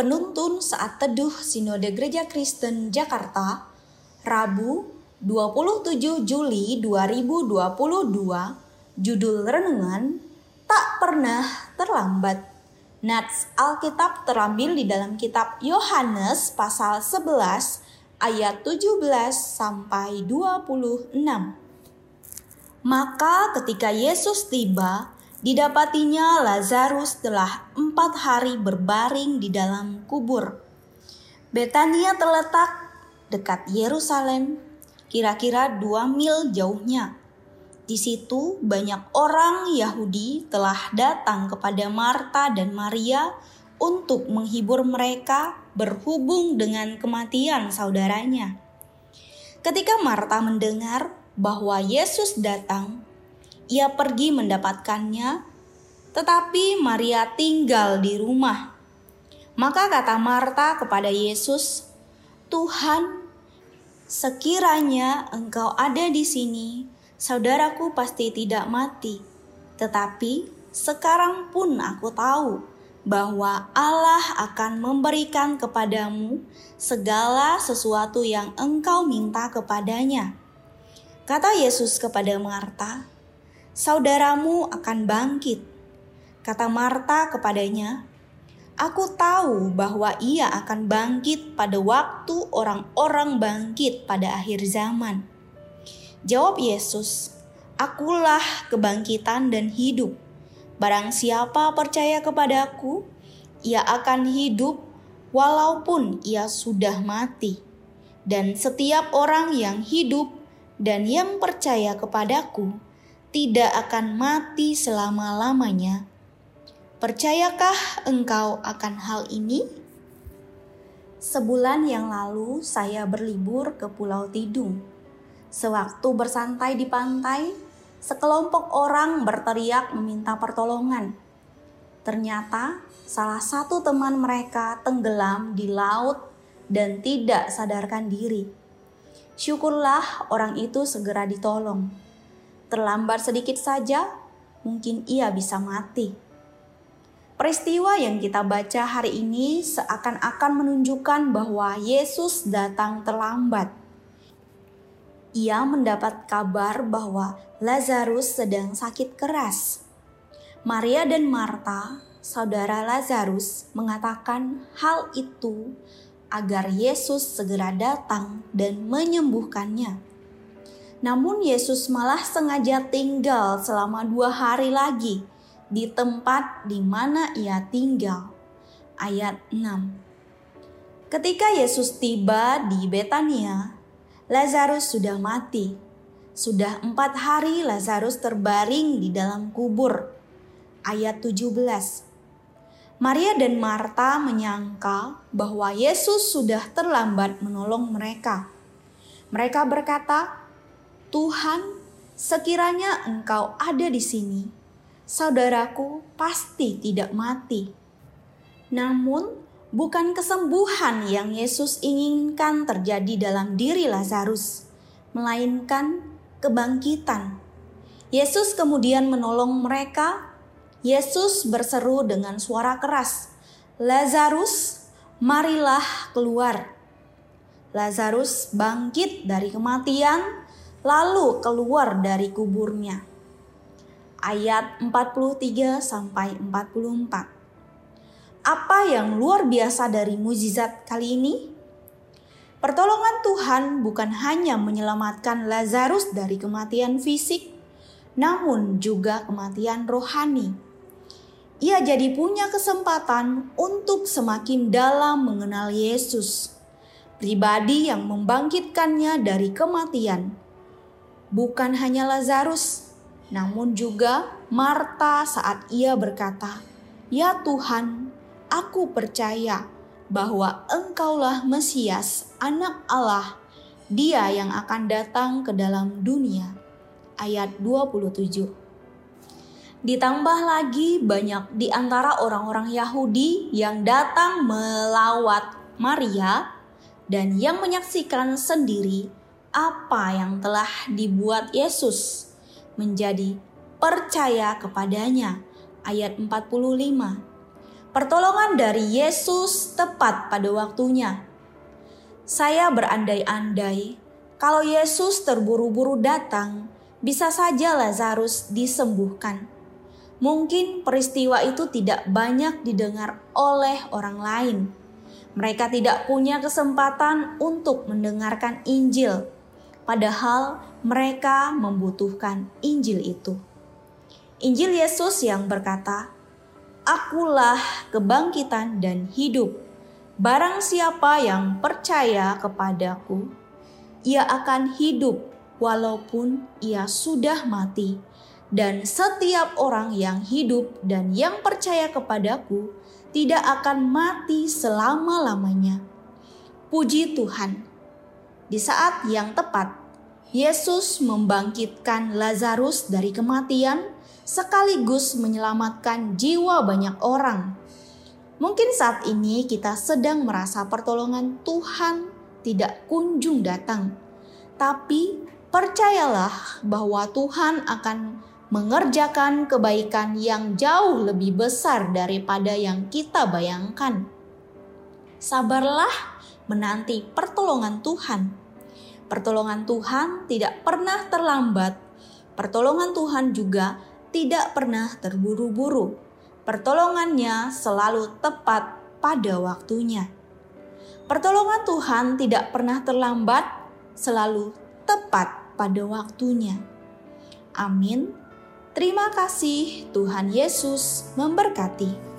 penuntun saat teduh Sinode Gereja Kristen Jakarta, Rabu 27 Juli 2022, judul renungan Tak Pernah Terlambat. Nats Alkitab terambil di dalam kitab Yohanes pasal 11 ayat 17 sampai 26. Maka ketika Yesus tiba, Didapatinya Lazarus telah empat hari berbaring di dalam kubur. Betania terletak dekat Yerusalem, kira-kira dua mil jauhnya. Di situ banyak orang Yahudi telah datang kepada Marta dan Maria untuk menghibur mereka berhubung dengan kematian saudaranya. Ketika Marta mendengar bahwa Yesus datang, ia pergi mendapatkannya, tetapi Maria tinggal di rumah. Maka kata Marta kepada Yesus, "Tuhan, sekiranya Engkau ada di sini, saudaraku pasti tidak mati. Tetapi sekarang pun aku tahu bahwa Allah akan memberikan kepadamu segala sesuatu yang engkau minta kepadanya." Kata Yesus kepada Marta, saudaramu akan bangkit. Kata Marta kepadanya, Aku tahu bahwa ia akan bangkit pada waktu orang-orang bangkit pada akhir zaman. Jawab Yesus, Akulah kebangkitan dan hidup. Barang siapa percaya kepadaku, ia akan hidup walaupun ia sudah mati. Dan setiap orang yang hidup dan yang percaya kepadaku, tidak akan mati selama-lamanya. Percayakah engkau akan hal ini? Sebulan yang lalu saya berlibur ke Pulau Tidung. Sewaktu bersantai di pantai, sekelompok orang berteriak meminta pertolongan. Ternyata salah satu teman mereka tenggelam di laut dan tidak sadarkan diri. Syukurlah orang itu segera ditolong terlambat sedikit saja, mungkin ia bisa mati. Peristiwa yang kita baca hari ini seakan-akan menunjukkan bahwa Yesus datang terlambat. Ia mendapat kabar bahwa Lazarus sedang sakit keras. Maria dan Marta, saudara Lazarus, mengatakan hal itu agar Yesus segera datang dan menyembuhkannya. Namun Yesus malah sengaja tinggal selama dua hari lagi di tempat di mana ia tinggal. Ayat 6 Ketika Yesus tiba di Betania, Lazarus sudah mati. Sudah empat hari Lazarus terbaring di dalam kubur. Ayat 17 Maria dan Marta menyangka bahwa Yesus sudah terlambat menolong mereka. Mereka berkata, Tuhan, sekiranya Engkau ada di sini, saudaraku pasti tidak mati. Namun, bukan kesembuhan yang Yesus inginkan terjadi dalam diri Lazarus, melainkan kebangkitan. Yesus kemudian menolong mereka. Yesus berseru dengan suara keras, "Lazarus, marilah keluar." Lazarus bangkit dari kematian lalu keluar dari kuburnya. Ayat 43 sampai 44. Apa yang luar biasa dari mujizat kali ini? Pertolongan Tuhan bukan hanya menyelamatkan Lazarus dari kematian fisik, namun juga kematian rohani. Ia jadi punya kesempatan untuk semakin dalam mengenal Yesus, pribadi yang membangkitkannya dari kematian bukan hanya Lazarus, namun juga Marta saat ia berkata, "Ya Tuhan, aku percaya bahwa Engkaulah Mesias, Anak Allah, Dia yang akan datang ke dalam dunia." Ayat 27. Ditambah lagi banyak di antara orang-orang Yahudi yang datang melawat Maria dan yang menyaksikan sendiri apa yang telah dibuat Yesus menjadi percaya kepadanya. Ayat 45. Pertolongan dari Yesus tepat pada waktunya. Saya berandai-andai kalau Yesus terburu-buru datang, bisa saja Lazarus disembuhkan. Mungkin peristiwa itu tidak banyak didengar oleh orang lain. Mereka tidak punya kesempatan untuk mendengarkan Injil, padahal mereka membutuhkan Injil itu. Injil Yesus yang berkata, Akulah kebangkitan dan hidup. Barang siapa yang percaya kepadaku, ia akan hidup walaupun ia sudah mati. Dan setiap orang yang hidup dan yang percaya kepadaku tidak akan mati selama-lamanya. Puji Tuhan. Di saat yang tepat, Yesus membangkitkan Lazarus dari kematian sekaligus menyelamatkan jiwa banyak orang. Mungkin saat ini kita sedang merasa pertolongan Tuhan tidak kunjung datang, tapi percayalah bahwa Tuhan akan mengerjakan kebaikan yang jauh lebih besar daripada yang kita bayangkan. Sabarlah menanti pertolongan Tuhan. Pertolongan Tuhan tidak pernah terlambat. Pertolongan Tuhan juga tidak pernah terburu-buru. Pertolongannya selalu tepat pada waktunya. Pertolongan Tuhan tidak pernah terlambat, selalu tepat pada waktunya. Amin. Terima kasih, Tuhan Yesus memberkati.